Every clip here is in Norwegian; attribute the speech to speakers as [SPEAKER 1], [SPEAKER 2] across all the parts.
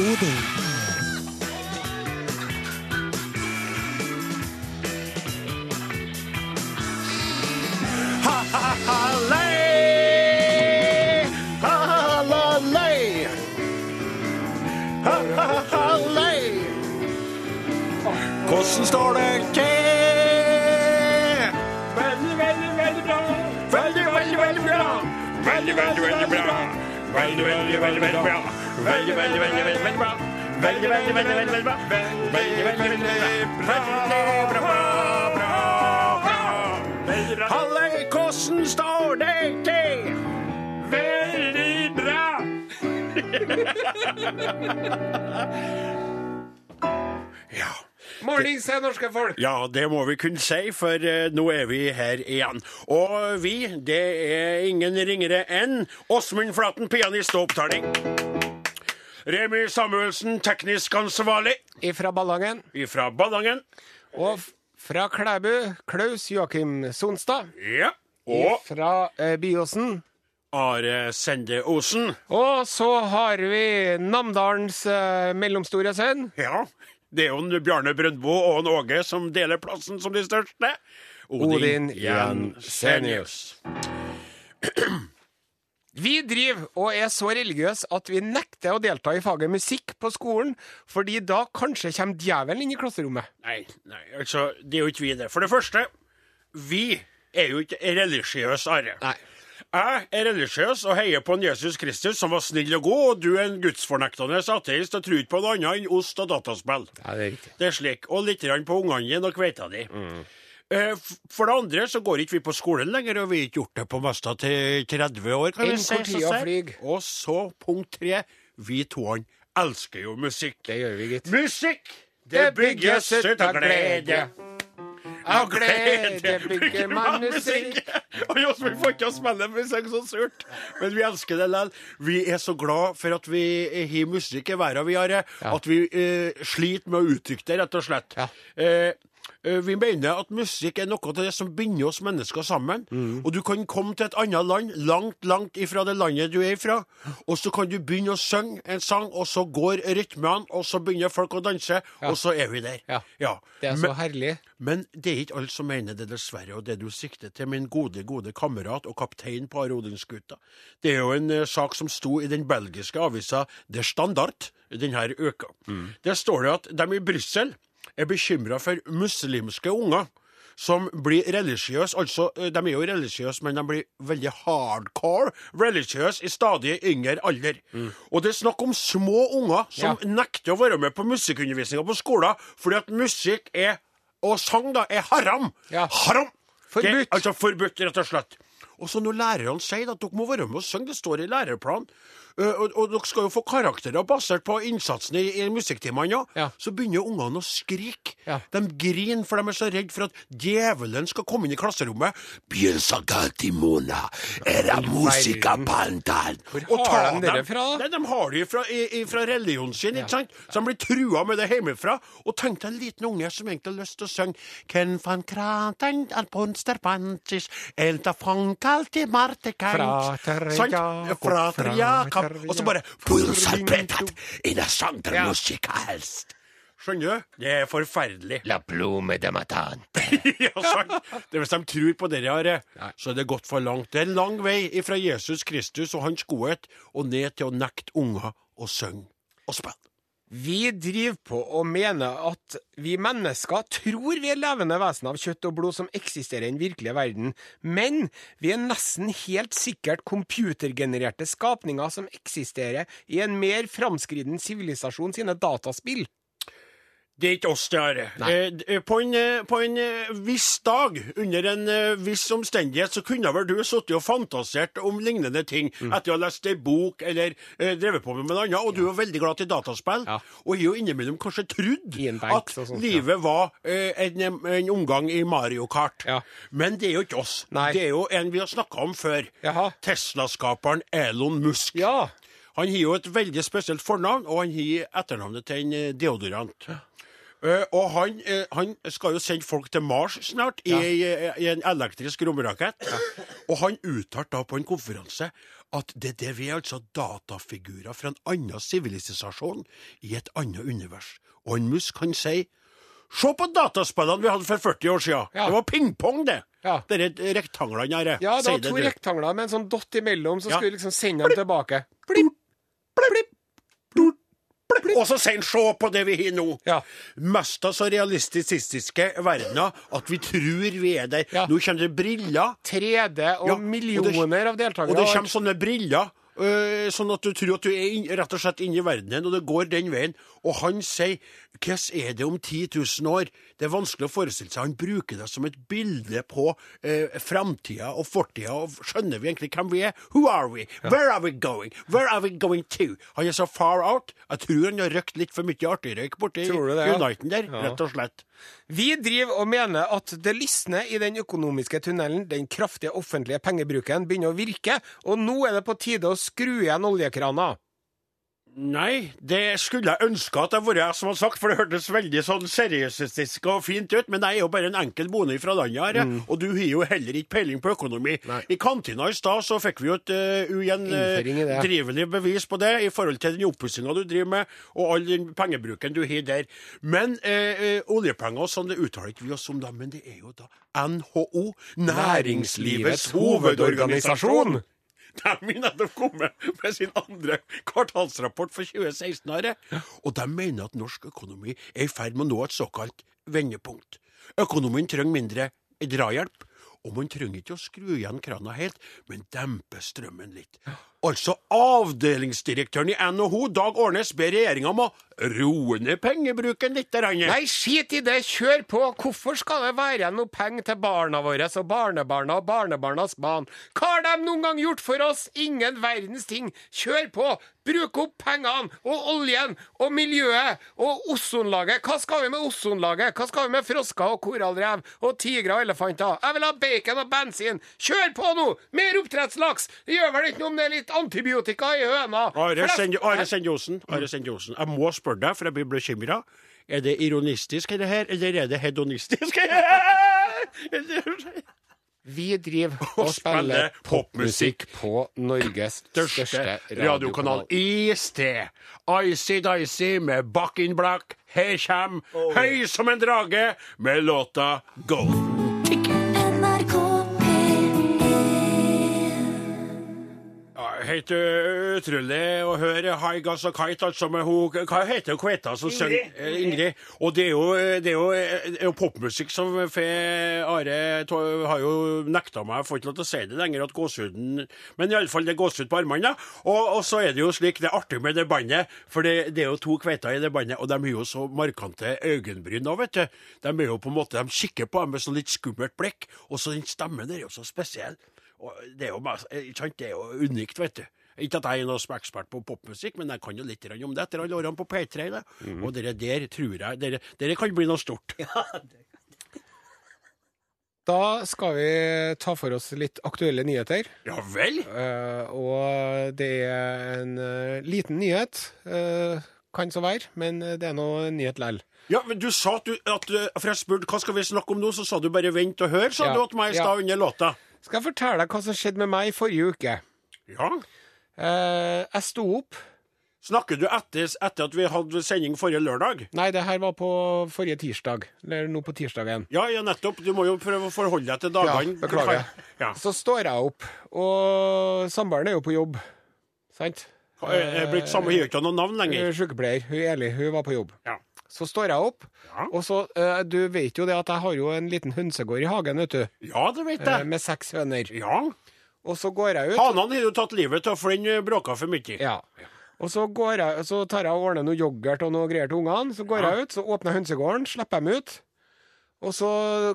[SPEAKER 1] Odin.
[SPEAKER 2] Hvordan står det til?
[SPEAKER 3] Veldig, veldig, veldig bra.
[SPEAKER 2] Veldig, veldig, veldig bra.
[SPEAKER 3] Veldig, veldig, veldig bra. Veldig, veldig, veldig, veldig bra. Veldig, veldig, veldig, veldig, veldig bra. Veldig, veldig, veldig, veldig, veldig bra. Veldig, veldig, veldig, bra.
[SPEAKER 2] Bra, bra, bra. Hallei, hvordan står det til?
[SPEAKER 3] Veldig bra.
[SPEAKER 2] Ja.
[SPEAKER 3] Mornings, norske folk.
[SPEAKER 2] Ja, det må vi kunne si, for eh, nå er vi her igjen. Og vi, det er ingen ringere enn Åsmund Flaten, pianist og opptaling. Remi Samuelsen, teknisk ansvarlig
[SPEAKER 3] Ifra Ballangen.
[SPEAKER 2] fra Ballangen.
[SPEAKER 3] Og fra Klæbu, Klaus Joakim Sonstad.
[SPEAKER 2] Ja. Og
[SPEAKER 3] Fra eh, Byåsen.
[SPEAKER 2] Are Sende Osen.
[SPEAKER 3] Og så har vi Namdalens eh, mellomstore sønn.
[SPEAKER 2] Ja. Det er jo en Bjarne Brøndbo og en Åge som deler plassen som de største.
[SPEAKER 3] Odin Jensenius. Vi driver og er så religiøse at vi nekter å delta i faget musikk på skolen, fordi da kanskje kommer djevelen inn i klasserommet.
[SPEAKER 2] Nei, nei, altså, det er jo ikke vi det. For det første, vi er jo ikke religiøse, Are.
[SPEAKER 3] Nei.
[SPEAKER 2] Jeg er religiøs og heier på en Jesus Kristus som var snill og god, og du er en gudsfornektende ateist og tror ikke på noe annet enn ost og dataspill.
[SPEAKER 3] Nei, det er riktig.
[SPEAKER 2] Det er slik. Og litt på ungene dine og kveita di.
[SPEAKER 3] Mm.
[SPEAKER 2] Eh, For det andre så går ikke vi på skolen lenger, og vi har ikke gjort det på mesta til 30 år. kan vi si. Og så punkt tre. Vi toene elsker jo musikk.
[SPEAKER 3] Det gjør vi, gitt.
[SPEAKER 2] Musikk, det bygges ut av glede.
[SPEAKER 3] Av glede bygger man musikk.
[SPEAKER 2] Og oss, vi får ikke spille vi synger så surt. Men vi elsker det likevel. Vi er så glad for at vi har musikk i verden vi har, at vi eh, sliter med å uttrykke det, rett og slett.
[SPEAKER 3] Ja.
[SPEAKER 2] Eh, vi mener at musikk er noe av det som binder oss mennesker sammen.
[SPEAKER 3] Mm.
[SPEAKER 2] Og du kan komme til et annet land, langt, langt ifra det landet du er ifra, og så kan du begynne å synge en sang, og så går rytmene, og så begynner folk å danse, og så er vi der.
[SPEAKER 3] Ja. Det er så herlig.
[SPEAKER 2] Men det er ikke alle som mener det, dessverre. Og det du sikter til, min gode, gode kamerat og kaptein på Arodingsgutta, det er jo en uh, sak som sto i den belgiske avisa Der Standard denne uka. Der står det at de i Brussel er bekymra for muslimske unger. Som blir religiøse, altså de er jo religiøse, men de blir veldig hardcore religiøse i stadig yngre alder. Og det er snakk om små unger som
[SPEAKER 3] Ja.
[SPEAKER 2] nekter å være med på musikkundervisninga på skolen fordi at musikk er og sang da er haram.
[SPEAKER 3] Ja.
[SPEAKER 2] Haram!
[SPEAKER 3] Forbudt.
[SPEAKER 2] Det, altså forbudt, rett og slett. Og så når lærerne sier at dere må være med og synge, det står i læreplanen, og, og dere skal jo få karakterer basert på innsatsen i, i musikktimene, ja. Så begynner ungene å skrike.
[SPEAKER 3] Ja.
[SPEAKER 2] De griner, for de er så redd for at djevelen skal komme inn i klasserommet. Gatimona, era musica pantan.
[SPEAKER 3] Hvor har de det fra.
[SPEAKER 2] Nei, de har det fra, i, i, fra religionen sin, ikke sant? Så de blir trua med det hjemmefra. Og tenk deg en liten unge som egentlig har lyst til å synge Ken van kraten al ponster pantis, elta fankalti marte kant.
[SPEAKER 3] Frater? Jakob,
[SPEAKER 2] Frater Jakob.
[SPEAKER 3] Frater
[SPEAKER 2] Og så bare
[SPEAKER 3] Ja.
[SPEAKER 2] Skjønner du? Det er forferdelig.
[SPEAKER 3] La plume de matante.
[SPEAKER 2] ja, sant. Det er Hvis de tror på det, Are, så er det gått for langt. Det er en lang vei fra Jesus Kristus og hans godhet og ned til å nekte unger å synge og spille.
[SPEAKER 3] Vi driver på og mener at vi mennesker tror vi er levende vesen av kjøtt og blod som eksisterer i den virkelige verden, men vi er nesten helt sikkert computergenererte skapninger som eksisterer i en mer framskriden sivilisasjon sine dataspill.
[SPEAKER 2] Det er ikke oss, det er. Eh, På en, eh, på en eh, viss dag, under en eh, viss omstendighet, så kunne vel du sittet og fantasert om lignende ting
[SPEAKER 3] Mm.
[SPEAKER 2] etter å ha lest ei bok eller eh, drevet på med noe annet, og du er veldig glad til dataspill,
[SPEAKER 3] Ja.
[SPEAKER 2] og har jo innimellom kanskje trodd at
[SPEAKER 3] sånt,
[SPEAKER 2] livet var eh, en, en omgang i Mario Kart.
[SPEAKER 3] Ja.
[SPEAKER 2] Men det er jo ikke oss.
[SPEAKER 3] Nei.
[SPEAKER 2] Det er jo en vi har snakka om før. Tesla-skaperen Elon Musk.
[SPEAKER 3] Ja.
[SPEAKER 2] Han har jo et veldig spesielt fornavn, og han har etternavnet til en eh, deodorant. Eh, og han, eh, han skal jo sende folk til Mars snart, i, i, i en elektrisk romrakett. Og han uttalte da på en konferanse at det, det vi er altså datafigurer fra en annen sivilisasjon i et annet univers. Og en Musk han sier Se på dataspillene vi hadde for 40 år siden!
[SPEAKER 3] Ja.
[SPEAKER 2] Det var pingpong, det!
[SPEAKER 3] Ja.
[SPEAKER 2] Dere rektanglene her.
[SPEAKER 3] Ja, det var to
[SPEAKER 2] det,
[SPEAKER 3] rektangler med en sånn dott imellom, så
[SPEAKER 2] Ja.
[SPEAKER 3] skulle vi liksom sende dem tilbake.
[SPEAKER 2] Og så sier han se på det vi har nå!
[SPEAKER 3] Ja.
[SPEAKER 2] Mest av så realistiske verdener at vi tror vi er der.
[SPEAKER 3] Ja.
[SPEAKER 2] Nå kommer det briller.
[SPEAKER 3] 3D og
[SPEAKER 2] Ja, og det-
[SPEAKER 3] millioner av deltakere.
[SPEAKER 2] Og det kommer sånne briller, sånn at du tror at du er rett og slett inne i verdenen, og det går den veien. Og han sier hvordan er det om 10 000 år? Det er vanskelig å forestille seg. Han bruker det som et bilde på eh, framtida og fortida. Og skjønner vi egentlig hvem vi er? Who are we? Where are we going? Where are we going to? Han er så far out. Jeg tror han har røkt litt for mye artigrøyk borti
[SPEAKER 3] Tror du det.
[SPEAKER 2] Uniten der, rett og slett.
[SPEAKER 3] Vi driver og mener at det lysner i den økonomiske tunnelen. Den kraftige offentlige pengebruken begynner å virke, og nå er det på tide å skru igjen oljekrana.
[SPEAKER 2] Nei, det skulle jeg ønske at det var jeg som hadde sagt, for det hørtes veldig sånn seriøsistisk og fint ut. Men jeg er jo bare en enkel bonde fra landet her, mm. og du har jo heller ikke peiling på økonomi.
[SPEAKER 3] Nei.
[SPEAKER 2] I kantina i stad så fikk vi jo et uh,
[SPEAKER 3] Innføring i
[SPEAKER 2] bevis på det, i forhold til den oppussinga du driver med, og all den pengebruken du har der. Men uh, eh, oljepenger og sånn, det uttaler ikke vi oss om da, men det er jo da NHO, Næringslivets hovedorganisasjon. De har nettopp kommet med sin andre kvartalsrapport for 2016. Are. Og de mener at norsk økonomi er i ferd med å nå et såkalt vendepunkt. Økonomien trenger mindre drahjelp. Og man trenger ikke å skru igjen krana helt, men dempe strømmen litt. Altså, avdelingsdirektøren i NHO, Dag Årnes, ber regjeringa om å roe ned pengebruken litt.
[SPEAKER 3] Nei, skit i det, kjør på! Hvorfor skal det være noe penger til barna våre og barnebarna og barnebarnas barn? Hva har de noen gang gjort for oss? Ingen verdens ting! Kjør på! Bruk opp pengene og oljen og miljøet og ozonlaget. Hva skal vi med ozonlaget? Hva skal vi med frosker og korallrev og tigre og elefanter? Jeg vil ha bacon og bensin! Kjør på nå! Mer oppdrettslaks! Det gjør vel ikke noe om det er litt antibiotika i høna?
[SPEAKER 2] Are Sendjosen, jeg må spørre deg, for jeg blir bekymra. Er det ironistisk, det her, eller er det hedonistisk?
[SPEAKER 3] Vi driver og spiller popmusikk på Norges største, radiokanal.
[SPEAKER 2] i sted. Icy Dicey med Back in Black. Her kjem Høy som en drage med låta Golden. Helt utrolig å høre High Gas og Kite, altså med ho, Hva heter hun kveita som synger? Ingrid. Ingrid. Og det er jo, det er jo, det er jo popmusikk som fe Are har jo nekta meg, jeg får ikke lov til å si det lenger, at gåsehuden Men iallfall det er gåsehud på armene. da. Og, og så er det jo slik, det er artig med det bandet, for det, det er jo to kveiter i det bandet, og de har jo så markante øyenbryn nå, vet du. De er jo på en måte, de kikker på dem med sånn litt skummelt blikk, og så den stemmen der er jo så spesiell. Og det er jo, bare- det er jo unikt, vet du. Ikke at jeg er noen er ekspert på popmusikk, men jeg kan jo litt om det etter alle årene på P3. Da. Og dere der tror jeg dere, dere kan bli noe stort.
[SPEAKER 3] Da skal vi ta for oss litt aktuelle nyheter.
[SPEAKER 2] Ja vel?
[SPEAKER 3] Uh, og det er en uh, liten nyhet, uh, kan så være, men det er nå en nyhet lell.
[SPEAKER 2] Ja, men du sa at du, at, For jeg spurte hva skal vi snakke om nå, så sa du bare vent og hør, sa
[SPEAKER 3] Ja,
[SPEAKER 2] du til meg i
[SPEAKER 3] ja.
[SPEAKER 2] stad under låta.
[SPEAKER 3] Skal jeg fortelle deg hva som skjedde med meg i forrige uke?
[SPEAKER 2] Ja.
[SPEAKER 3] Eh, jeg sto opp
[SPEAKER 2] Snakker du etter, etter at vi hadde sending forrige lørdag?
[SPEAKER 3] Nei, det her var på forrige tirsdag. Eller nå på tirsdagen.
[SPEAKER 2] Ja, ja, nettopp. Du må jo prøve å forholde deg til dagene.
[SPEAKER 3] Ja, beklager.
[SPEAKER 2] Ja.
[SPEAKER 3] Så står jeg opp, og samboeren er jo på jobb. Sant?
[SPEAKER 2] Er blitt samme, har ikke noe navn
[SPEAKER 3] Hun
[SPEAKER 2] lenger.
[SPEAKER 3] er sykepleier. Hun Eli, hun var på jobb.
[SPEAKER 2] Ja.
[SPEAKER 3] Så står jeg opp,
[SPEAKER 2] Ja.
[SPEAKER 3] og så eh, Du vet jo det at jeg har jo en liten hønsegård i hagen, vet du.
[SPEAKER 2] ja, det vet
[SPEAKER 3] eh,
[SPEAKER 2] jeg.
[SPEAKER 3] med seks høner.
[SPEAKER 2] Ja.
[SPEAKER 3] Og så går jeg ut.
[SPEAKER 2] Hanene har jo tatt livet av, for den eh, bråka for mye.
[SPEAKER 3] Ja. Og så, går jeg, så tar jeg og ordner noe yoghurt og noe greier til ungene. Så går jeg ut, så åpner jeg hønsegården, slipper dem ut. Og så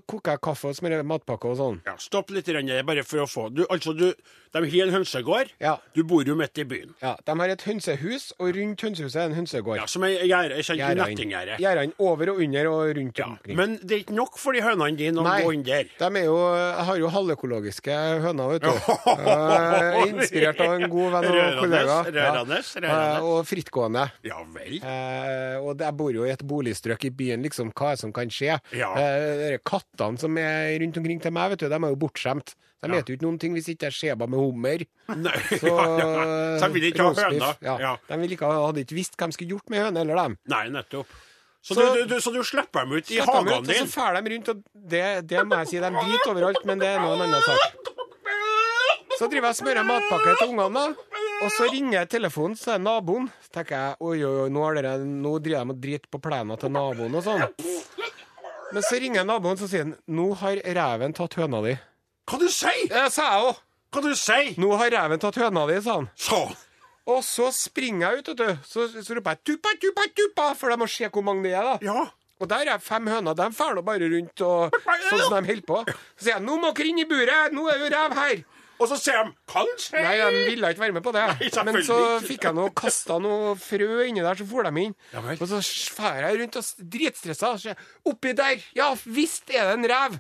[SPEAKER 3] koker jeg kaffe og smører matpakke og sånn.
[SPEAKER 2] Ja, stopp litt, grann, bare for å få du, Altså, du, de har en hønsegård.
[SPEAKER 3] Ja.
[SPEAKER 2] Du bor jo midt i byen.
[SPEAKER 3] Ja, De har et hønsehus, og rundt hønsehuset er en hønsegård.
[SPEAKER 2] Ja, Som ei gjerde, nettinggjerde.
[SPEAKER 3] Gjerdene over og under og rundt
[SPEAKER 2] Ja,
[SPEAKER 3] omkring.
[SPEAKER 2] men det er ikke nok for de hønene dine å gå inn der.
[SPEAKER 3] De er jo, jeg har jo halvøkologiske høner, vet du. uh, inspirert av en god venn og
[SPEAKER 2] Rørende,
[SPEAKER 3] kollega.
[SPEAKER 2] rørende,
[SPEAKER 3] Ja. Eh, og frittgående.
[SPEAKER 2] Ja vel.
[SPEAKER 3] Uh, og jeg bor jo i et boligstrøk i byen, liksom, hva er det som kan skje?
[SPEAKER 2] Ja.
[SPEAKER 3] Eh, de kattene som er rundt omkring til meg, vet du, de er jo bortskjemt. De
[SPEAKER 2] Ja.
[SPEAKER 3] jo ikke noen ting hvis ikke det er skjeba med hummer.
[SPEAKER 2] Nei,
[SPEAKER 3] Så,
[SPEAKER 2] ja, ja. Så de vil ikke ha høner?
[SPEAKER 3] Ja.
[SPEAKER 2] Ja.
[SPEAKER 3] De vil ikke ha, hadde ikke visst hva de skulle gjort med høner, eller dem.
[SPEAKER 2] Nei, nettopp. Så,
[SPEAKER 3] Så-
[SPEAKER 2] du, du, så du slipper dem ut i hagen
[SPEAKER 3] ut, og
[SPEAKER 2] din?
[SPEAKER 3] så fer de rundt, og det, det må jeg si, de driter overalt, men det er nå en annen sak. Så driver jeg og smører matpakke til ungene, da. Og så ringer jeg telefonen, er naboen. Tenker jeg oi, oi, oi, nå, dere, nå driver de og driter på plenen til naboen og sånn. Men så ringer naboen, så sier han nå har reven tatt høna di.
[SPEAKER 2] Hva du sier
[SPEAKER 3] Det sa jeg òg.
[SPEAKER 2] Hva du sier
[SPEAKER 3] Nå har reven tatt høna di, sa han.
[SPEAKER 2] Så
[SPEAKER 3] Og så springer jeg ut, vet du. Så, så roper jeg tuppa, tuppa, tuppa, for de må se hvor mange det er, da.
[SPEAKER 2] Ja.
[SPEAKER 3] Og der er fem høner. De drar bare rundt og sånn som de holder på. Så sier jeg 'nå må dere inn i buret, nå er jo rev her'.
[SPEAKER 2] Og så sier de 'kanskje'.
[SPEAKER 3] Nei, de ville ikke være med på det.
[SPEAKER 2] Nei,
[SPEAKER 3] Men så fikk jeg noe kasta noe frø inni der, så for de inn.
[SPEAKER 2] Ja.
[SPEAKER 3] Og så drar jeg rundt og dritstressa. og ser, Oppi der! Ja visst er det en rev!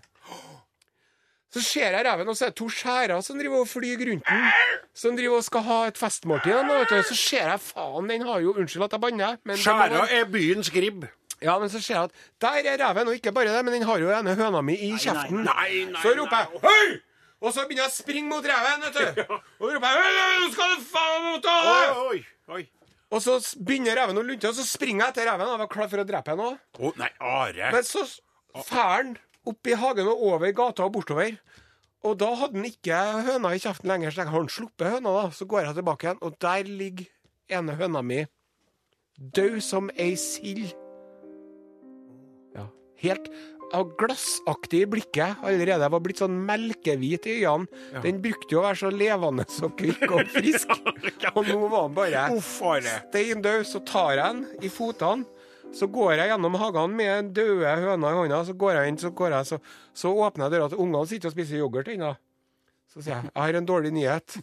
[SPEAKER 3] Så ser jeg reven, og så er det to skjærer som driver og flyr rundt den. Som driver og skal ha et festmåltid. Og. Så ser jeg faen, den har jo Unnskyld at jeg banner. men
[SPEAKER 2] Skjæra er byens gribb.
[SPEAKER 3] ja, men så ser jeg at der er reven, og ikke bare det, men den har jo ene høna mi i kjeften.
[SPEAKER 2] nei, nei,
[SPEAKER 3] så roper jeg
[SPEAKER 2] nei.
[SPEAKER 3] Og så begynner jeg å springe mot reven, vet du. Og roper jeg «Hei, skal du faen ta
[SPEAKER 2] Oi,
[SPEAKER 3] det!
[SPEAKER 2] oi, oi.
[SPEAKER 3] Og så begynner reven å lunte, og så springer jeg etter reven og var klar for å drepe henne òg.
[SPEAKER 2] Å, nei, Are.
[SPEAKER 3] Men så fær han opp i hagen og over gata og bortover. Og da hadde han ikke høna i kjeften lenger, så jeg har han sluppet høna, da. Så går jeg tilbake igjen, og der ligger ene høna mi død som ei sild. Ja, helt glassaktig i blikket allerede. Jeg var blitt sånn melkehvit i øynene. Den brukte jo å være så levende og kvikk og frisk. Og nå var han bare stein død. Så tar jeg den i fotene. Så går jeg gjennom hagen med døde høner i hånda. Så går jeg inn, så, går jeg, så, så åpner jeg døra til ungene sitter og spiser yoghurt ennå. Så sier jeg jeg har en dårlig nyhet.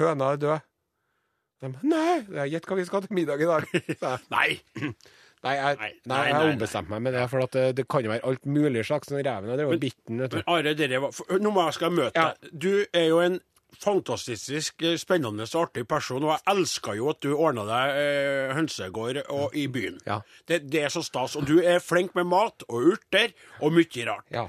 [SPEAKER 3] Høna er død. De, nei, gjett hva vi skal til middag i dag.
[SPEAKER 2] Nei.
[SPEAKER 3] Nei, jeg,
[SPEAKER 2] Nei,
[SPEAKER 3] nei, jeg har ombestemt meg med det, for det, det kan jo være alt mulig slags Den reven har drevet bitten.
[SPEAKER 2] Are, dere var for, Nå må jeg skal møte
[SPEAKER 3] Ja.
[SPEAKER 2] deg. Du er jo en fantastisk eh, spennende og artig person, og jeg elsker jo at du ordna deg eh, hønsegård og, i byen.
[SPEAKER 3] Ja.
[SPEAKER 2] Det, det er så stas. Og du er flink med mat og urter og mye rart.
[SPEAKER 3] Ja.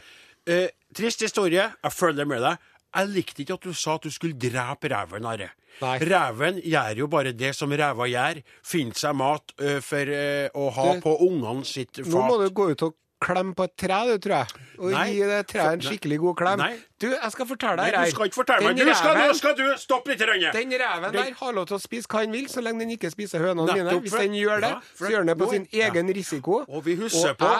[SPEAKER 2] Eh, trist historie. Jeg følger med deg. Jeg likte ikke at du sa at du skulle drepe reven, Are. Reven gjør jo bare det som rever gjør. Finner seg mat ø, for ø, å ha
[SPEAKER 3] Du-
[SPEAKER 2] på ungene sitt fat.
[SPEAKER 3] Nå må du gå ut og klemme på et tre, du, tror jeg. Og
[SPEAKER 2] Nei.
[SPEAKER 3] gi det treet en skikkelig god klem.
[SPEAKER 2] Nei.
[SPEAKER 3] Du, jeg skal fortelle deg Nei,
[SPEAKER 2] du skal ikke fortelle meg. Du skal, nå skal du stoppe litt. Rønne.
[SPEAKER 3] Den reven der har lov til å spise hva han vil, så lenge den ikke spiser hønene mine. Hvis den gjør det,
[SPEAKER 2] ja,
[SPEAKER 3] så gjør den det på sin egen risiko.
[SPEAKER 2] Og vi husker
[SPEAKER 3] Og
[SPEAKER 2] på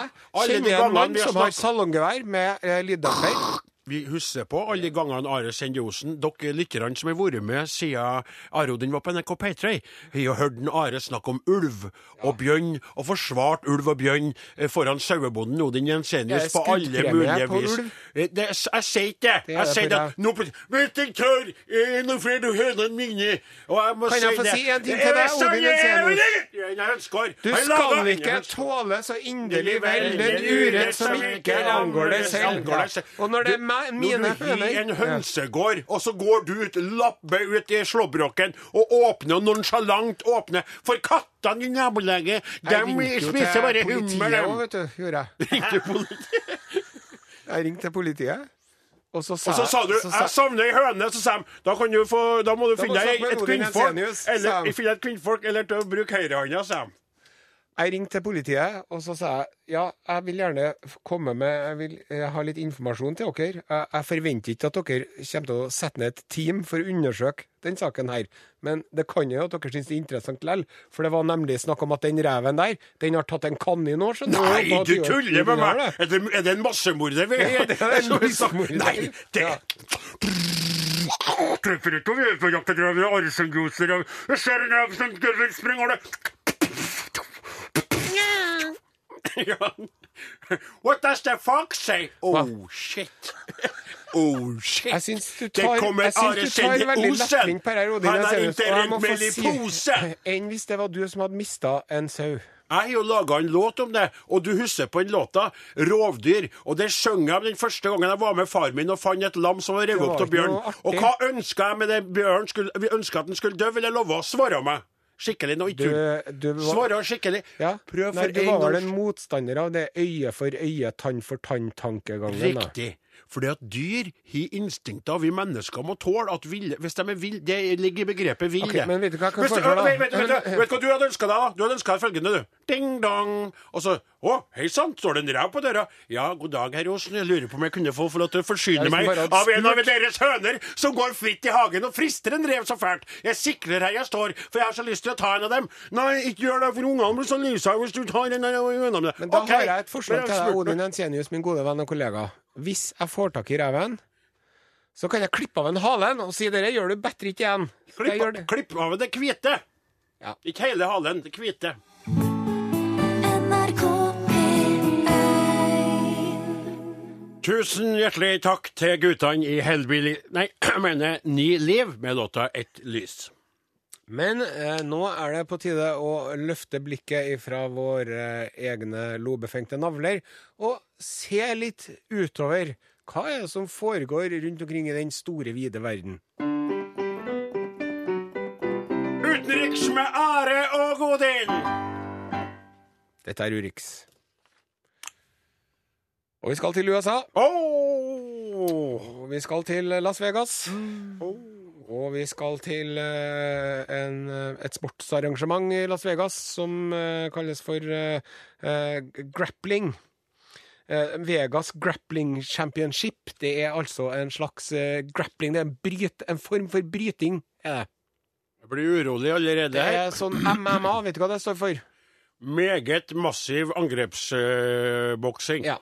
[SPEAKER 2] alle de gangene vi har
[SPEAKER 3] som har
[SPEAKER 2] snakket-
[SPEAKER 3] salonggevær med eh, lyddemper.
[SPEAKER 2] Vi husker på alle gangene Are sender Osen. Dere lytterne som har vært med siden Are Odin var på NRK P3, har jo hørt Are snakke om ulv og bjørn, og forsvart ulv og bjørn eh, foran sauebonden Odin Jensenius på alle mulige vis. Eh, Det, jeg sier ikke det! Jeg sier det at nå Vet du hva, eh, nå får du mine! Og jeg må
[SPEAKER 3] Kan jeg få si en ting til deg, Odin Jensenius? Du skal ikke tåle så inderlig vel den urett som ikke. Angår deg selv. Og når det er Meg-
[SPEAKER 2] når
[SPEAKER 3] du
[SPEAKER 2] du i en
[SPEAKER 3] høner
[SPEAKER 2] hønsegård, og så går du ut, lapper ut i slåbroken og åpner og nonsjalant åpner for kattene i nabolaget. De
[SPEAKER 3] Jeg ringte jo
[SPEAKER 2] spiser
[SPEAKER 3] til
[SPEAKER 2] bare hummer,
[SPEAKER 3] politiet òg, vet du. Gjorde jeg.
[SPEAKER 2] Ringte politiet.
[SPEAKER 3] Jeg ringte til politiet, og så sa,
[SPEAKER 2] Og så sa du
[SPEAKER 3] så
[SPEAKER 2] 'jeg savner ei høne', så sa de da, kan du få, da må du
[SPEAKER 3] Da
[SPEAKER 2] finne deg et kvinnfolk, eller, finne et kvinnfolk, eller til å bruke høyrehånda, sa de.
[SPEAKER 3] Jeg ringte til politiet, og så sa jeg ja, jeg vil gjerne komme med Jeg vil eh, ha litt informasjon til dere. Jeg, jeg forventer ikke at dere kommer til å sette ned et team for å undersøke den saken her, men det kan jo at dere syns det er interessant likevel. For det var nemlig snakk om at den reven der, den har tatt en kanin skjønner
[SPEAKER 2] Nei, du tuller med meg! Er det, er det en massemorder vi
[SPEAKER 3] Ja, det er en massemorder.
[SPEAKER 2] Nei, det
[SPEAKER 3] Ja.
[SPEAKER 2] Treffer ikke vi er på jakt etter arsengoser, og rev som springer det. What does the fox say? Oh, shit. Oh, shit.
[SPEAKER 3] Jeg syns du tar,
[SPEAKER 2] kommer
[SPEAKER 3] jeg syns du tar veldig lettvint på dette, Odin
[SPEAKER 2] Han har
[SPEAKER 3] Jensenius,
[SPEAKER 2] ikke rent mel i pose.
[SPEAKER 3] Enn hvis det var du som hadde mista en sau.
[SPEAKER 2] Jeg har jo laga en låt om det, og du husker på den låta 'Rovdyr'. Og det sang jeg den første gangen jeg var med far min og fant et lam som var revet opp av bjørn. Og hva ønska jeg med det bjørn? Vi ønska at den skulle dø, vil jeg love? svare meg. Skikkelig, nå ikke tull. Svare skikkelig.
[SPEAKER 3] ja.
[SPEAKER 2] Prøv
[SPEAKER 3] Nei,
[SPEAKER 2] for
[SPEAKER 3] du var vel en motstander av det øye for øye, tann for tann-tankegangen. da.
[SPEAKER 2] Fordi at dyr har instinkter vi mennesker må tåle. At ville, hvis de er ville Det ligger i begrepet ville.
[SPEAKER 3] Okay, men vet du hva
[SPEAKER 2] Hvis
[SPEAKER 3] foreslå,
[SPEAKER 2] vet, vet, vet, vet, vet, hva du hadde ønska deg? da? Du hadde ønska deg følgende, du. Ding dong. Og så Å, hei sann, står det en rev på døra? Ja, god dag, herr Osen. Jeg lurer på om jeg kunne få lov til å forsyne meg av en av deres høner som går fritt i hagen og frister en rev så fælt. Jeg sikrer her jeg står, for jeg har så lyst til å ta en av dem. Nei, ikke gjør det, for ungene blir så lysa hvis du tar en av dem.
[SPEAKER 3] Men da
[SPEAKER 2] okay.
[SPEAKER 3] har jeg et forslag til deg, Odin Ensenius, min gode venn og kollega. Hvis jeg får tak i reven, så kan jeg klippe av en halen og si dere gjør du bedre ikke igjen.
[SPEAKER 2] Klipp,
[SPEAKER 3] det?
[SPEAKER 2] klipp av det hvite.
[SPEAKER 3] Ja.
[SPEAKER 2] Ikke hele halen, det hvite.
[SPEAKER 1] NRK P1
[SPEAKER 2] Tusen hjertelig takk til guttene i Hellbilly Nei, jeg mener Ni liv med låta Ett lys.
[SPEAKER 3] Men eh, nå er det på tide å løfte blikket ifra våre egne lobefengte navler og se litt utover. Hva er det som foregår rundt omkring i den store, vide verden?
[SPEAKER 2] Utenriks med Are og Godin.
[SPEAKER 3] Dette er Urix. Og vi skal til USA.
[SPEAKER 2] Oh.
[SPEAKER 3] Og vi skal til Las Vegas. Og vi skal til eh, en, eh, et sportsarrangement i Las Vegas som eh, kalles for grappling. Vegas Grappling Championship. Det er altså en slags grappling. Det er en, bryt, en form for bryting. Er det.
[SPEAKER 2] Jeg blir urolig allerede
[SPEAKER 3] det er sånn MMA, vet du hva det står for?
[SPEAKER 2] Meget massiv angrepsboksing.
[SPEAKER 3] Ja,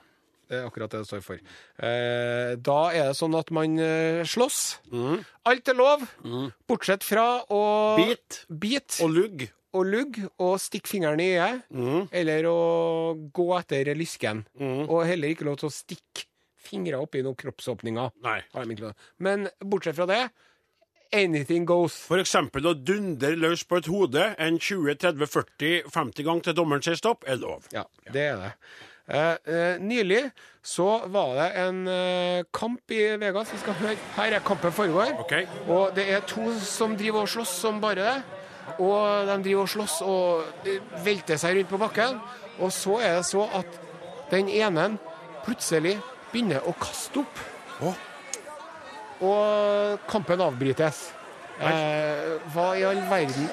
[SPEAKER 3] det er akkurat det det står for. Eh, da er det sånn at man eh, slåss. Alt er lov, bortsett fra å
[SPEAKER 2] Bit
[SPEAKER 3] bit
[SPEAKER 2] og lugg.
[SPEAKER 3] og lugg og stikke fingeren i øyet,
[SPEAKER 2] Mm.
[SPEAKER 3] eller å gå etter lysken. Og heller ikke lov til å stikke fingre oppi noen kroppsåpninger.
[SPEAKER 2] Nei.
[SPEAKER 3] Men bortsett fra det, anything goes.
[SPEAKER 2] For eksempel å dundre løs på et hode en 20-30-40-50 ganger til dommeren sier stopp, er lov.
[SPEAKER 3] Ja, det er det. Eh, eh, nylig så var det en eh, kamp i Vegas. Vi skal høre. Her er kampen foregår.
[SPEAKER 2] Okay.
[SPEAKER 3] Og det er to som driver og slåss som bare det. Og de driver og slåss og velter seg rundt på bakken. Og så er det så at den ene plutselig begynner å kaste opp.
[SPEAKER 2] Oh.
[SPEAKER 3] Og kampen avbrytes. Eh, hva i all verden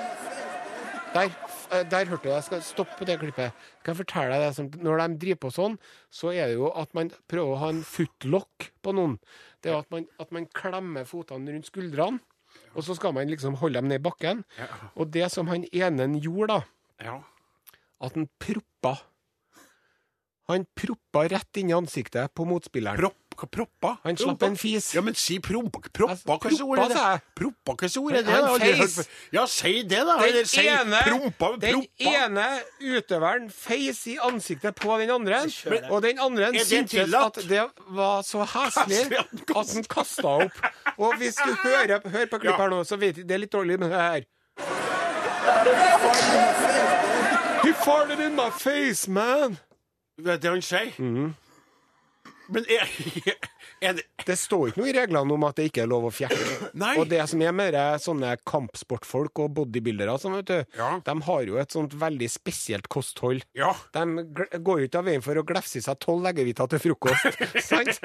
[SPEAKER 3] Der, der hørte. Jeg skal stoppe det klippet. Kan jeg fortelle deg det som, Når de driver på sånn, så er det jo at man prøver å ha en footlock på noen. Det er at man, at man klemmer fotene rundt skuldrene, og så skal man liksom holde dem ned i bakken. Og det som han ene gjorde, da,
[SPEAKER 2] ja.
[SPEAKER 3] at han proppa Han proppa rett inn i ansiktet på motspilleren.
[SPEAKER 2] Propp, hva proppa?
[SPEAKER 3] Han slapp en fis.
[SPEAKER 2] Ja, men si prompa. Proppa,
[SPEAKER 3] Altså,
[SPEAKER 2] hva slags ord er det? Proppa, hva er det?
[SPEAKER 3] Han feis.
[SPEAKER 2] Ja, si det, da.
[SPEAKER 3] Den
[SPEAKER 2] Eller si
[SPEAKER 3] ene,
[SPEAKER 2] prompa,
[SPEAKER 3] den
[SPEAKER 2] proppa.
[SPEAKER 3] ene utøveren feis i ansiktet på den andre,
[SPEAKER 2] Men-
[SPEAKER 3] og den andre
[SPEAKER 2] det
[SPEAKER 3] syntes at det var så heslig
[SPEAKER 2] at den
[SPEAKER 3] kasta opp. Og hvis du hører Hør på klippet her nå, så vet du Det er litt dårlig det her. He farted in my face, man!
[SPEAKER 2] Vet du hva han sier?
[SPEAKER 3] Mhm.
[SPEAKER 2] Men er, er det
[SPEAKER 3] Det står ikke noe i reglene om at det ikke er lov å fjerte.
[SPEAKER 2] Nei.
[SPEAKER 3] Og det som er mer sånne kampsportfolk og bodybuildere, sånn, vet du,
[SPEAKER 2] Ja.
[SPEAKER 3] de har jo et sånt veldig spesielt kosthold.
[SPEAKER 2] Ja.
[SPEAKER 3] De går jo ikke av veien for å glefse i seg tolv eggehviter til frokost. sant?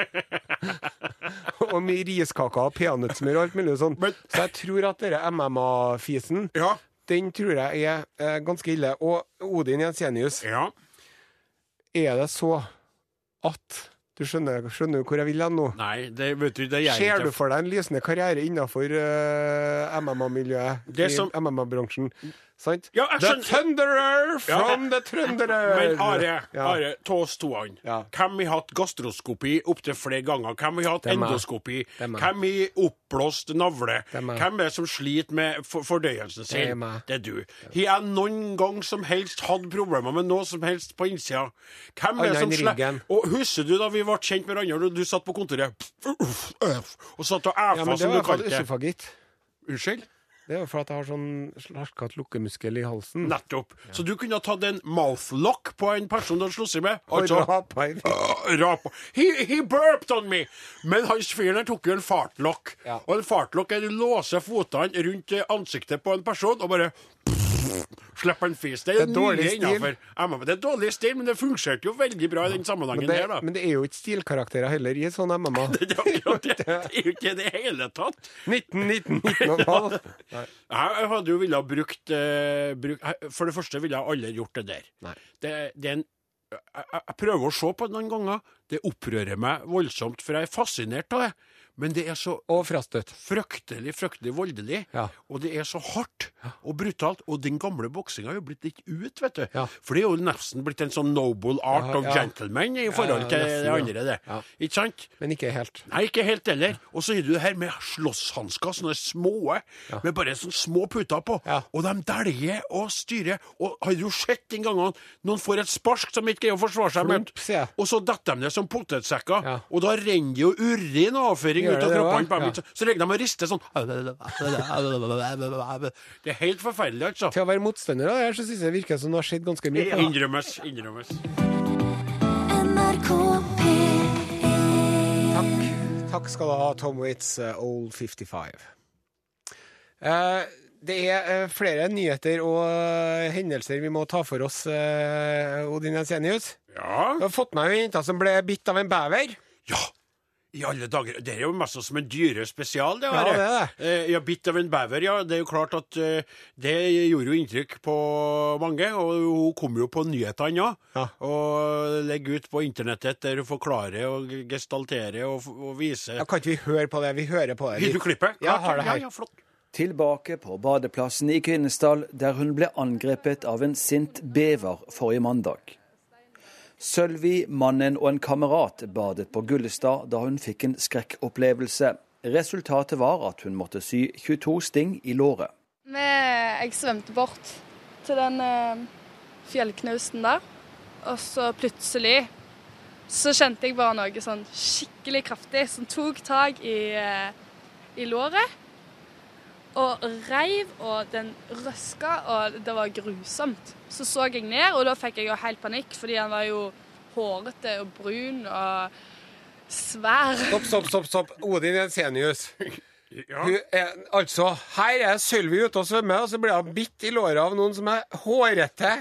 [SPEAKER 3] og mye riskaker og peanøttsmør og alt mulig sånn.
[SPEAKER 2] Men-
[SPEAKER 3] Så jeg tror at denne MMA-fisen,
[SPEAKER 2] Ja.
[SPEAKER 3] den tror jeg er eh, ganske ille. Og Odin Jensenius,
[SPEAKER 2] Ja.
[SPEAKER 3] er det så at Du skjønner, skjønner du hvor jeg vil hen nå?
[SPEAKER 2] Nei, det vet du, det gjør
[SPEAKER 3] Ser
[SPEAKER 2] ikke
[SPEAKER 3] du for deg en lysende karriere innenfor uh, MMA-miljøet
[SPEAKER 2] Det
[SPEAKER 3] i
[SPEAKER 2] som-
[SPEAKER 3] MMA-bransjen? Sant?
[SPEAKER 2] Ja, jeg
[SPEAKER 3] the
[SPEAKER 2] skjønner-
[SPEAKER 3] Thunderer from the Trønderer.
[SPEAKER 2] Men Are,
[SPEAKER 3] Ja.
[SPEAKER 2] Are ta oss to an.
[SPEAKER 3] Ja.
[SPEAKER 2] Hvem har hatt gastroskopi opptil flere ganger? Hvem har hatt
[SPEAKER 3] er
[SPEAKER 2] endoskopi?
[SPEAKER 3] Det er.
[SPEAKER 2] Hvem har oppblåst navle?
[SPEAKER 3] Er.
[SPEAKER 2] Hvem er det som sliter med for fordøyelsen sin?
[SPEAKER 3] Det er meg.
[SPEAKER 2] Det er du. Har jeg noen gang som helst hatt problemer med noe som helst på innsida? Hvem er det som
[SPEAKER 3] sliter?
[SPEAKER 2] Og Husker du da vi ble kjent med hverandre, og du satt på kontoret og satt og
[SPEAKER 3] Ja,
[SPEAKER 2] æfa,
[SPEAKER 3] det
[SPEAKER 2] som
[SPEAKER 3] var
[SPEAKER 2] du kalte det?
[SPEAKER 3] fagitt
[SPEAKER 2] Unnskyld?
[SPEAKER 3] Det er jo fordi jeg har sånn slaskete lukkemuskel i halsen.
[SPEAKER 2] Nettopp. Så du kunne ha tatt en mouthlock på en person du har slåss med? Altså,
[SPEAKER 3] rapa i
[SPEAKER 2] uh, rapa. He, he burped on me! Men hans fyren her tok jo en fartlock.
[SPEAKER 3] Ja.
[SPEAKER 2] Og en fartlock er du låser fotene rundt ansiktet på en person og bare slipper en fis. Det er,
[SPEAKER 3] Det er dårlig stil.
[SPEAKER 2] innenfor. Det er dårlig stil, men det fungerte jo veldig bra i den
[SPEAKER 3] Men
[SPEAKER 2] sammenhengen
[SPEAKER 3] det,
[SPEAKER 2] der, da.
[SPEAKER 3] men det er jo ikke stilkarakterer heller i sånn MMA.
[SPEAKER 2] Det er jo ikke det i det hele tatt.
[SPEAKER 3] 19, 19, 19 og en.
[SPEAKER 2] Jeg hadde jo villet brukt, uh, bruk, For det første ville jeg aldri gjort det der. Det, det er en jeg- jeg prøver å se på det noen ganger. Det opprører meg voldsomt, for jeg er fascinert av det. Men det er så
[SPEAKER 3] Og frastøtt.
[SPEAKER 2] fryktelig, fryktelig voldelig.
[SPEAKER 3] Ja.
[SPEAKER 2] Og det er så hardt og brutalt. Og den gamle boksinga er jo blitt litt ut, vet du.
[SPEAKER 3] Ja.
[SPEAKER 2] For det er jo nesten blitt en sånn noble art
[SPEAKER 3] Ja,
[SPEAKER 2] of gentleman i forhold til
[SPEAKER 3] nesten,
[SPEAKER 2] det andre, det.
[SPEAKER 3] Ja.
[SPEAKER 2] Ikke sant?
[SPEAKER 3] Men ikke helt.
[SPEAKER 2] Nei, ikke helt heller. Og så har du det her med slåsshansker, sånne små, med bare sånne små puter på. Og de dæljer og styrer. Og har du sett den gangen noen får et spark som ikke greier å forsvare seg med, og så detter de ned som potetsekker, og da renner det jo urin og avføring
[SPEAKER 3] Gjør
[SPEAKER 2] ut av kroppene på dem.
[SPEAKER 3] Ja.
[SPEAKER 2] Så ligger de og rister sånn. Det er helt forferdelig, altså.
[SPEAKER 3] Til å være motstander av det her, så syns jeg det virker som det har skjedd ganske mye.
[SPEAKER 2] Innrømmes. Innrømmes.
[SPEAKER 1] NRK P1
[SPEAKER 3] Takk. Takk skal du ha, Tom Waits, uh, Old 55. Eh, det er eh, flere nyheter og eh, hendelser vi må ta for oss, uh, Odin Jensenius.
[SPEAKER 2] Ja.
[SPEAKER 3] Du har fått med ei jente som ble bitt av en bever.
[SPEAKER 2] Ja! I alle dager. Det er jo mest som en dyrespesial, det
[SPEAKER 3] Ja, det er det.
[SPEAKER 2] Eh, ja, bitt av en bever, ja. Det er jo klart at eh, det gjorde jo inntrykk på mange. Og hun kom jo på nyhetene, òg.
[SPEAKER 3] Ja.
[SPEAKER 2] Og legger ut på internettet der hun forklarer og gestalterer og, og viser.
[SPEAKER 3] Ja, kan ikke vi høre på det? Vi hører på det.
[SPEAKER 2] Vil du klippe?
[SPEAKER 3] Ja, har det her.
[SPEAKER 2] Ja, ja, flott.
[SPEAKER 4] Tilbake på badeplassen i Kvinesdal, der hun ble angrepet av en sint bever forrige mandag. Sølvi, mannen og en kamerat badet på Gullestad da hun fikk en skrekkopplevelse. Resultatet var at hun måtte sy 22 sting i låret.
[SPEAKER 5] Jeg svømte bort til den fjellknausen fjellknausten der, og så plutselig så kjente jeg bare noe sånn skikkelig kraftig som tok tak i, eh, i låret. Og reiv, og den røska, og det var grusomt. Så så jeg ned, og da fikk jeg jo helt panikk, fordi han var jo hårete og brun og svær.
[SPEAKER 3] Stopp, stopp, stopp. stopp. Odin Jensenius.
[SPEAKER 2] Ja.
[SPEAKER 3] Hun er, altså, her er Sølvi ute og svømmer, og så blir hun bitt i låret av noen som er hårete,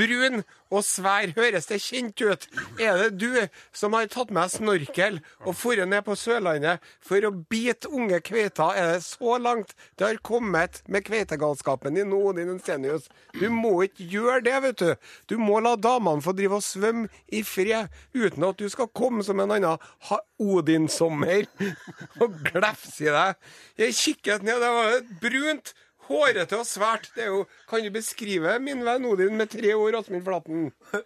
[SPEAKER 3] brun og svær. Høres det kjent ut? Er det du som har tatt med snorkel og dratt ned på Sørlandet for å bite unge kveiter? Er det så langt det har kommet med kveitegalskapen din nå, Odin Ensenius? Du må ikke gjøre det, vet du. Du må la damene få drive og svømme i fred, uten at du skal komme som en annen Odin-sommer og glefse i deg. Jeg kikket ned, det var brunt, hårete og svært. Det er jo, kan du beskrive min venn Odin med tre ord, Åsmund Flaten?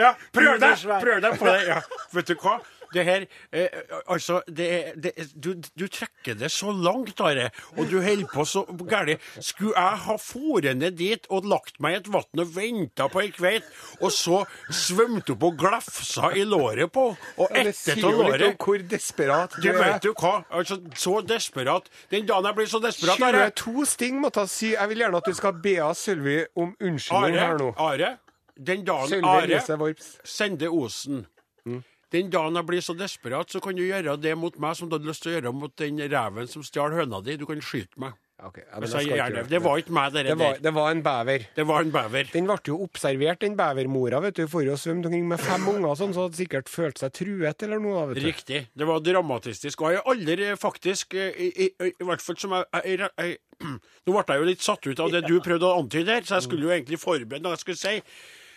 [SPEAKER 2] Ja, prøv deg! Prøv deg på det. Ja. Vet du hva? Det her eh, Altså, det, det, du, du trekker det så langt, Are, og du holder på så galt. Skulle jeg ha foret ned dit og lagt meg i et vann og venta på ei kveit, og så svømte opp og glefsa i låret på, og
[SPEAKER 3] Ja, det
[SPEAKER 2] ettet
[SPEAKER 3] sier
[SPEAKER 2] av
[SPEAKER 3] jo litt om hvor desperat
[SPEAKER 2] Du
[SPEAKER 3] du er.
[SPEAKER 2] vet jo hva? Altså, så desperat. Den dagen jeg blir så desperat, Are
[SPEAKER 3] 22 sting måtte jeg si. Jeg vil gjerne at du skal be Sølvi om unnskyldning her nå.
[SPEAKER 2] Are, den dagen
[SPEAKER 3] Sølvi
[SPEAKER 2] Are
[SPEAKER 3] sender
[SPEAKER 2] Sende Osen.
[SPEAKER 3] Mm.
[SPEAKER 2] Den dagen jeg blir så desperat, så kan du gjøre det mot meg som du hadde lyst til å gjøre mot den reven som stjal høna di. Du kan skyte meg.
[SPEAKER 3] Okay, ja,
[SPEAKER 2] gjør
[SPEAKER 3] ikke
[SPEAKER 2] det. det var ikke meg, det
[SPEAKER 3] det var,
[SPEAKER 2] der.
[SPEAKER 3] det var en bever.
[SPEAKER 2] Det var en bever.
[SPEAKER 3] Den ble jo observert, den bevermora, vet du, for å svømme omkring med fem unger, sånn, så hadde sikkert følt seg truet eller noe. vet du.
[SPEAKER 2] Riktig. Det var dramatistisk. Og jeg har aldri faktisk, eh, i, i, i, i hvert fall som jeg, jeg Nå ble jeg jo litt satt ut av det du prøvde å antyde her, så jeg skulle jo egentlig forberede hva jeg skulle si.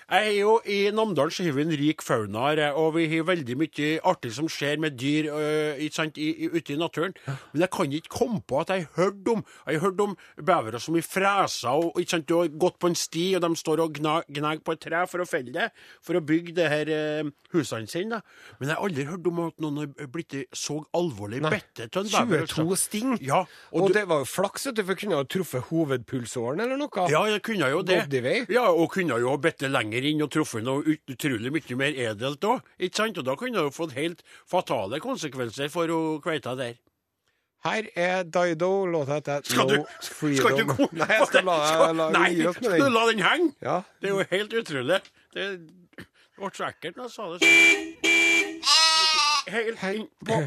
[SPEAKER 2] Jeg er jo I Namdalen så har vi en rik fauna, og vi har veldig mye artig som skjer med dyr øh, sant, i, i, ute i naturen. Men jeg kan ikke komme på at jeg har hørt om Jeg har hørt om bevere som har fresa og sant, har gått på en sti, og de står og gnager på et tre for å felle det, for å bygge det her øh, husene sine. da. Men jeg har aldri hørt om at noen har blitt så alvorlig bitte av en bever.
[SPEAKER 3] 22
[SPEAKER 2] altså.
[SPEAKER 3] sting.
[SPEAKER 2] Ja,
[SPEAKER 3] Og,
[SPEAKER 2] og, du,
[SPEAKER 3] det var jo flaks, at du, for kunne ha truffet hovedpulsåren eller noe.
[SPEAKER 2] ja, jeg kunne jo det. Ja, og kunne jo bitte lenger inn og truffet noe ut- utrolig mye mer edelt òg, ikke sant? Og da kunne det jo fått helt fatale konsekvenser for hun kveita der.
[SPEAKER 3] Her er Dido, låta heter
[SPEAKER 2] Skal du,
[SPEAKER 3] No
[SPEAKER 2] skal
[SPEAKER 3] Freedom.
[SPEAKER 2] du
[SPEAKER 3] Nei, jeg skal la, la,
[SPEAKER 2] Nei,
[SPEAKER 3] gi opp med
[SPEAKER 2] skal du
[SPEAKER 3] den.
[SPEAKER 2] la den henge?
[SPEAKER 3] Ja.
[SPEAKER 2] Det er jo helt utrolig. Det ble så ekkelt da jeg sa det. Helt inn på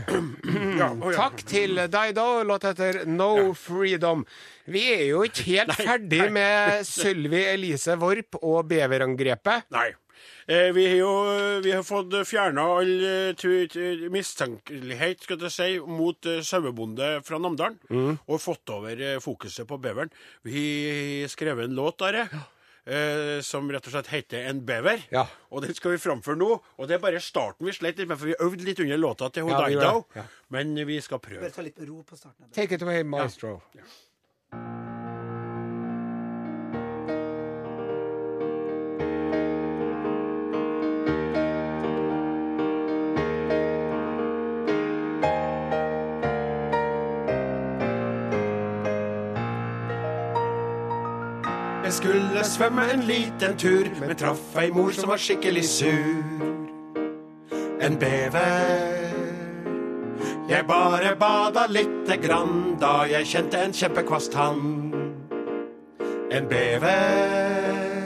[SPEAKER 2] ja, oh, ja.
[SPEAKER 3] Takk til deg, da. Låt etter No Freedom. Vi er jo ikke helt ferdig med Sylvi Elise Vorp og beverangrepet.
[SPEAKER 2] Nei. Eh, vi har jo vi har fått fjerna all eh, mistenkelighet skal jeg si, mot uh, sauebonde fra Namdalen, og fått over uh, fokuset på beveren. Vi har skrevet en låt der, eh, som rett og slett heter En bever.
[SPEAKER 3] Ja.
[SPEAKER 2] Og den skal vi framføre nå. Og det er bare starten vi slet litt med, for vi øvde litt under låta til
[SPEAKER 3] Ja, vi det. Ja.
[SPEAKER 2] Men vi skal prøve.
[SPEAKER 6] Bare ta litt ro på starten.
[SPEAKER 3] Take it away, maestro.
[SPEAKER 2] Jeg skulle svømme en liten tur, men traff ei mor som var skikkelig sur. En bever. Jeg bare bada lite grann da jeg kjente en kjempekvast tann. En bever.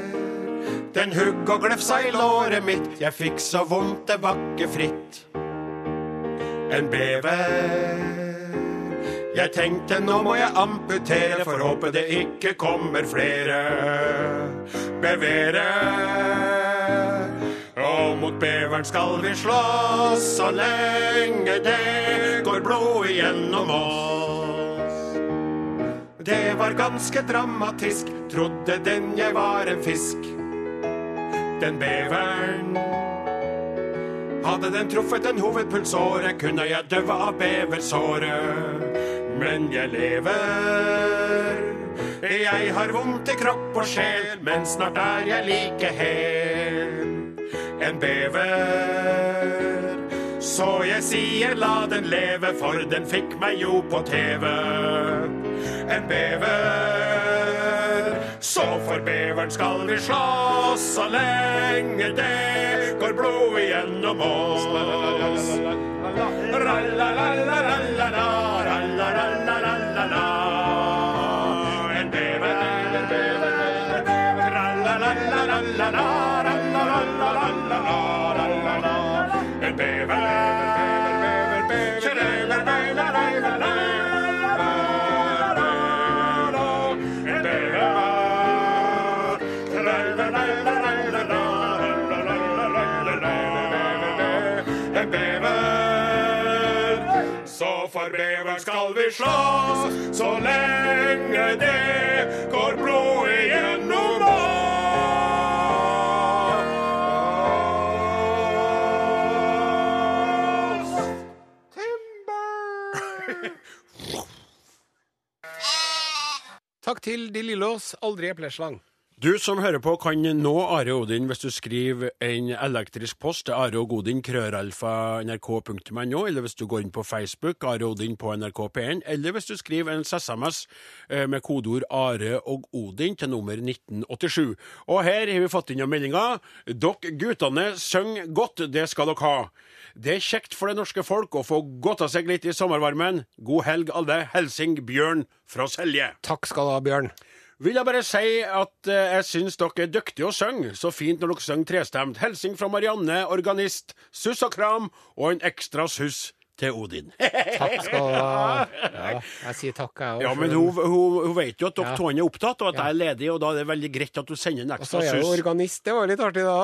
[SPEAKER 2] Den hugg og glefsa i låret mitt, jeg fikk så vondt det var fritt. En bever. Jeg tenkte nå må jeg amputere, for håpe det ikke kommer flere. Bevere. Og mot beveren skal vi slåss så lenge det går blod igjennom oss. Det var ganske dramatisk, trodde den jeg var en fisk. Den beveren hadde den truffet en hovedpulsåre, kunne jeg døve av beversåret. Men jeg lever. Jeg har vondt i kropp og sjel, men snart er jeg like hel. En bever. Så jeg sier la den leve, for den fikk meg jo på TV. En bever. Så for beveren skal vi slåss så lenge det går blod igjennom oss. Ra-la-la-la-la-la-la, En bever, en bever, en slåss, så lenge det går blod igjennom oss. Timber.
[SPEAKER 3] Takk til De Lillås, aldri epleslang.
[SPEAKER 2] Du som hører på, kan nå Are Odin hvis du skriver en elektrisk post til Are og Odin, krøralfa, nrk.no, eller hvis du går inn på Facebook, Are Odin på NRK P1, eller hvis du skriver en SMS eh, med kodeord Are og Odin til nummer 1987. Og her har vi fått inn noen meldinger. Dere guttene synger godt, det skal dere ha. Det er kjekt for det norske folk å få godta seg litt i sommervarmen. God helg, alle. Helsing Bjørn fra Selje.
[SPEAKER 3] Takk skal du ha, Bjørn.
[SPEAKER 2] Vil jeg bare si at eh, jeg syns dere er dyktige å synge. Så fint når dere synger trestemt. Hilsing fra Marianne, organist. Suss og kram, og en ekstra suss til Odin.
[SPEAKER 3] Takk skal du ha. Ja, jeg sier takk, jeg òg.
[SPEAKER 2] Ja, men hun, hun, hun vet jo at dere
[SPEAKER 3] Ja.
[SPEAKER 2] to er opptatt, og at jeg er ledig, og da er det veldig greit at du sender en
[SPEAKER 3] Og så
[SPEAKER 2] ekstra
[SPEAKER 3] er jeg jo
[SPEAKER 2] suss.
[SPEAKER 3] organist. Det var litt artig, da.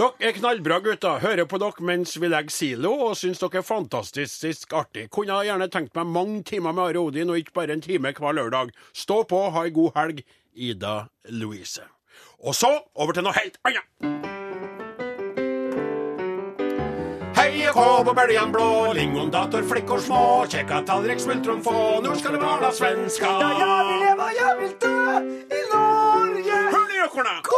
[SPEAKER 2] Dere er knallbra gutter. Hører på dere mens vi legger silo, og syns dere er fantastisk artig. Kunne ha gjerne tenkt meg mange timer med Are Odin, og ikke bare en time hver lørdag. Stå på, ha ei god helg. Ida Louise. Og så over til noe helt annet. Heia kå på bøljan blå, lingondator, flickor små, kjekka tallrik, smultron få, nå skal det være svenska. Ja, jeg vil leve, jeg vil dø i Norge. Økorna!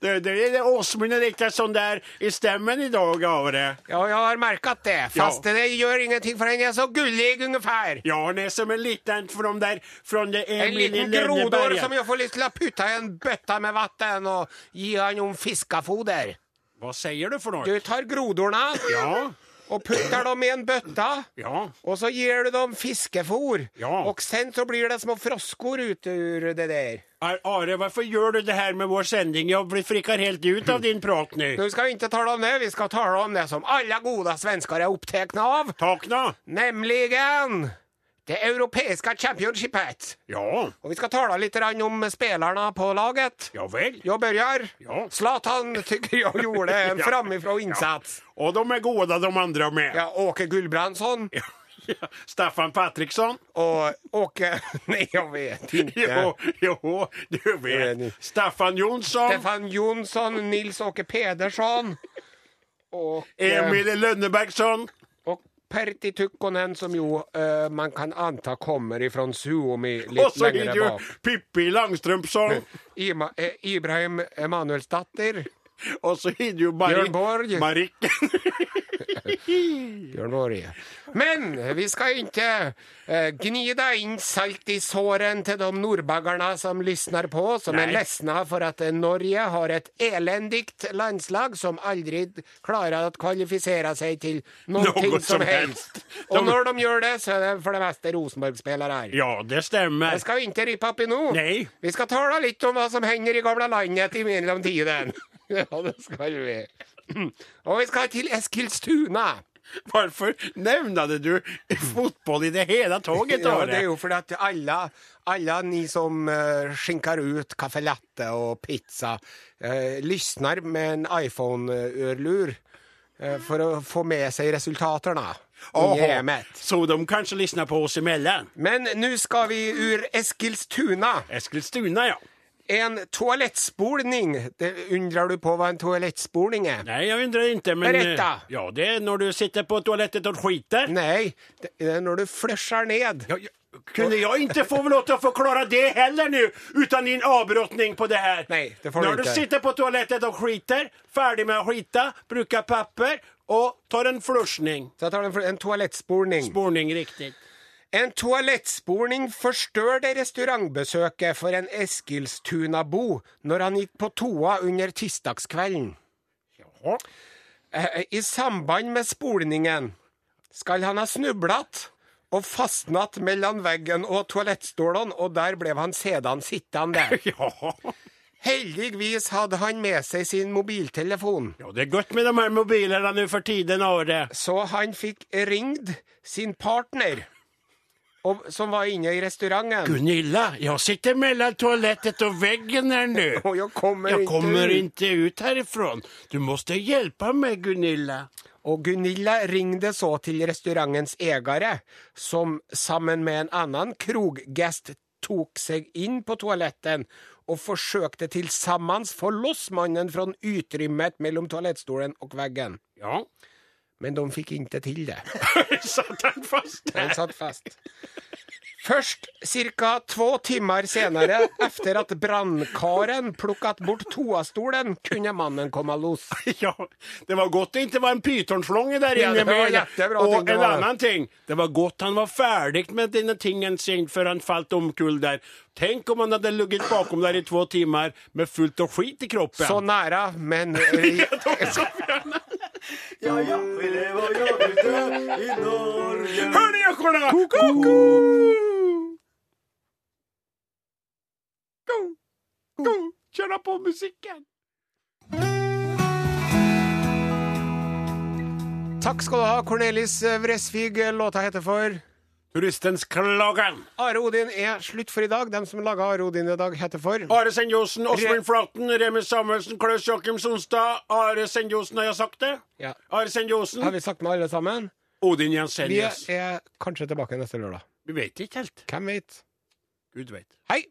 [SPEAKER 2] Det, det är Åsmund och Riktardsson där i stämmen idag av det.
[SPEAKER 3] Ja, jeg har merket det. Fast det gjør ingenting, for han er så gullig ungefär.
[SPEAKER 2] Ja, han är som en liten från där, från det
[SPEAKER 3] En
[SPEAKER 2] Emil i
[SPEAKER 3] liten grodor
[SPEAKER 2] Lönneberga.
[SPEAKER 3] som jeg får lyst til å putte i en bøtte med vann og gi han om fiskefoder.
[SPEAKER 2] Vad säger du för något?
[SPEAKER 3] Du tar grodorna
[SPEAKER 2] Ja,
[SPEAKER 3] og putter dem i en bøtte.
[SPEAKER 2] ja.
[SPEAKER 3] Og så gir du dem fiskefôr.
[SPEAKER 2] Ja.
[SPEAKER 3] Og sen så blir det små froskor ut ur det der.
[SPEAKER 2] Ar- Are, hvorfor gjør du det her med vår sending? Jeg blir frickar helt ut av din prat nå.
[SPEAKER 3] Nå skal vi ikke tale om det, vi skal tale om det som alle gode svensker er opptatt av.
[SPEAKER 2] Takna?
[SPEAKER 3] Nemligen det europeiske championshipet.
[SPEAKER 2] Ja,
[SPEAKER 3] Og vi skal tale litt om spillerne på laget.
[SPEAKER 2] ja vel.
[SPEAKER 3] Jeg begynner.
[SPEAKER 2] Ja.
[SPEAKER 3] Zlatan tykker jeg gjorde en
[SPEAKER 2] Ja.
[SPEAKER 3] framifrå innsats.
[SPEAKER 2] Och de er gode, de andre med.
[SPEAKER 3] Ja, Åke Gulbrandsson
[SPEAKER 2] Ja. Staffan Patriksson?
[SPEAKER 3] og Åke Nei, jeg vet ikke.
[SPEAKER 2] Jo, jo, du vet. Staffan Jonsson?
[SPEAKER 3] Stefan Jonsson, Nils-Åke Pedersson og eh,
[SPEAKER 2] Emil Lönnebergsson?
[SPEAKER 3] Og Pertti Tukkonen, som jo uh, man kan anta kommer ifrån Suomi litt lenger
[SPEAKER 2] bak. Og
[SPEAKER 3] så.
[SPEAKER 2] Pippi Langströmsson.
[SPEAKER 3] Ima, eh, Ibrahim Emanuelsdatter.
[SPEAKER 2] Og så är jo Marik
[SPEAKER 3] Bjørn Borg.
[SPEAKER 2] Marikken.
[SPEAKER 3] Bjørn Borg. Men vi skal ikke eh, gnida inn salt i såren til de nordbaggerne som lysner på, som er lesna for at Norge har et elendigt landslag som aldri klarer å kvalifisere seg til noe som,
[SPEAKER 2] som
[SPEAKER 3] helst.
[SPEAKER 2] helst.
[SPEAKER 3] Og
[SPEAKER 2] De-
[SPEAKER 3] når de gjør det, så er det for det meste Rosenborg-spillere her.
[SPEAKER 2] Ja, det stemmer.
[SPEAKER 3] Det skal vi ikke rippe opp i nå.
[SPEAKER 2] Nei.
[SPEAKER 3] Vi skal tale litt om hva som hender i gamle landet i mellomtiden. ja, det skal vi. Og vi skal til Eskilstuna.
[SPEAKER 2] Hvorfor nevnte du fotball i det hele toget?
[SPEAKER 3] Ja, det er jo fordi at alle, alle ni som uh, skinker ut caffè latte og pizza, uh, lysner med en iPhone-ørlur uh, for å få med seg resultatene Oho.
[SPEAKER 2] Så de kanskje lyssnar på oss emellan?
[SPEAKER 3] Men nå skal vi ur Eskilstuna.
[SPEAKER 2] Eskilstuna, ja.
[SPEAKER 3] En toalettspolning. Det undrar du på hva en toalettspolning er?
[SPEAKER 2] Nei, jeg undrer ikke, men...
[SPEAKER 3] Berätta.
[SPEAKER 2] eh, Ja, det er når du sitter på toalettet og skiter.
[SPEAKER 3] Nei, det er når du flusher ned.
[SPEAKER 2] Ja, ja, kunde jeg ikke få lov til å forklare det heller nu uten din avbrottning på det her?
[SPEAKER 3] Nei, det får du
[SPEAKER 2] Når du sitter på toalettet og skiter, ferdig med å skita, bruker papper og tar en flushning.
[SPEAKER 3] Så jeg tar en, en toalettsporning.
[SPEAKER 2] Sporning, riktigt.
[SPEAKER 3] En toalettspolning forstørte restaurantbesøket for en Eskilstuna-bo når han gikk på toa under tirsdagskvelden.
[SPEAKER 2] Ja.
[SPEAKER 3] Eh, I samband med spolningen skal han ha snublet og fastnatt mellom veggen og toalettstolene, og der ble han sedan sittende.
[SPEAKER 2] Ja.
[SPEAKER 3] Heldigvis hadde han med seg sin mobiltelefon,
[SPEAKER 2] ja, det er godt med de her mobilene nu for tiden av det.
[SPEAKER 3] så han fikk ringt sin partner, og, som var inne i restauranten.
[SPEAKER 2] Gunilla, jeg sitter mellom toalettet og veggen her nå.
[SPEAKER 3] Og jeg kommer,
[SPEAKER 2] Jag
[SPEAKER 3] ikke
[SPEAKER 2] kommer
[SPEAKER 3] ut.
[SPEAKER 2] inte ut härifrån. Du må hjelpe meg, Gunilla.
[SPEAKER 3] Og Gunilla ringde så til restaurantens eiere, som sammen med en annen kroggest tok seg inn på toaletten og forsøkte til sammen få loss mannen fra utrymmet mellom toalettstolen og veggen.
[SPEAKER 2] Ja,
[SPEAKER 3] Men de fikk ikke til det.
[SPEAKER 2] satt han fast Den
[SPEAKER 3] satt fast. Først ca. to timer senere, etter at brannkaren plukket bort toastolen, kunne mannen komme loss.
[SPEAKER 2] Ja, det var godt det ikke var en pythonslånge der
[SPEAKER 3] Ja,
[SPEAKER 2] inne
[SPEAKER 3] ting det
[SPEAKER 2] en annen ting. Det var godt han var ferdig med denne tingen sin før han falt omkull der. Tenk om han hadde ligget bakom der i två timer med fullt av skit i kroppen.
[SPEAKER 3] Så nære, men
[SPEAKER 4] Ja, ja, ja, vi lever jeg vil i Norge.
[SPEAKER 2] Hør de ekorna?
[SPEAKER 3] Ko-ko-ko!
[SPEAKER 2] go, köra på musikken!
[SPEAKER 3] Takk skal du ha, Cornelis Vresvig. Låta heter for
[SPEAKER 2] Turistens klagan.
[SPEAKER 3] Are Odin er slutt for i dag. Den som laga Are Odin i dag, heter for
[SPEAKER 2] Are Sendjosen, Åsmund Flaten, Remi Samuelsen, Klaus Joakim Sonstad. Are Sendjosen, har jeg sagt det?
[SPEAKER 3] Ja.
[SPEAKER 2] Are Sendjosen.
[SPEAKER 3] Har vi sagt med alle sammen?
[SPEAKER 2] Odin
[SPEAKER 3] Vi er kanskje tilbake neste lørdag.
[SPEAKER 2] Vi vet ikke helt.
[SPEAKER 3] Hvem veit?
[SPEAKER 2] Gud veit.
[SPEAKER 3] Hei!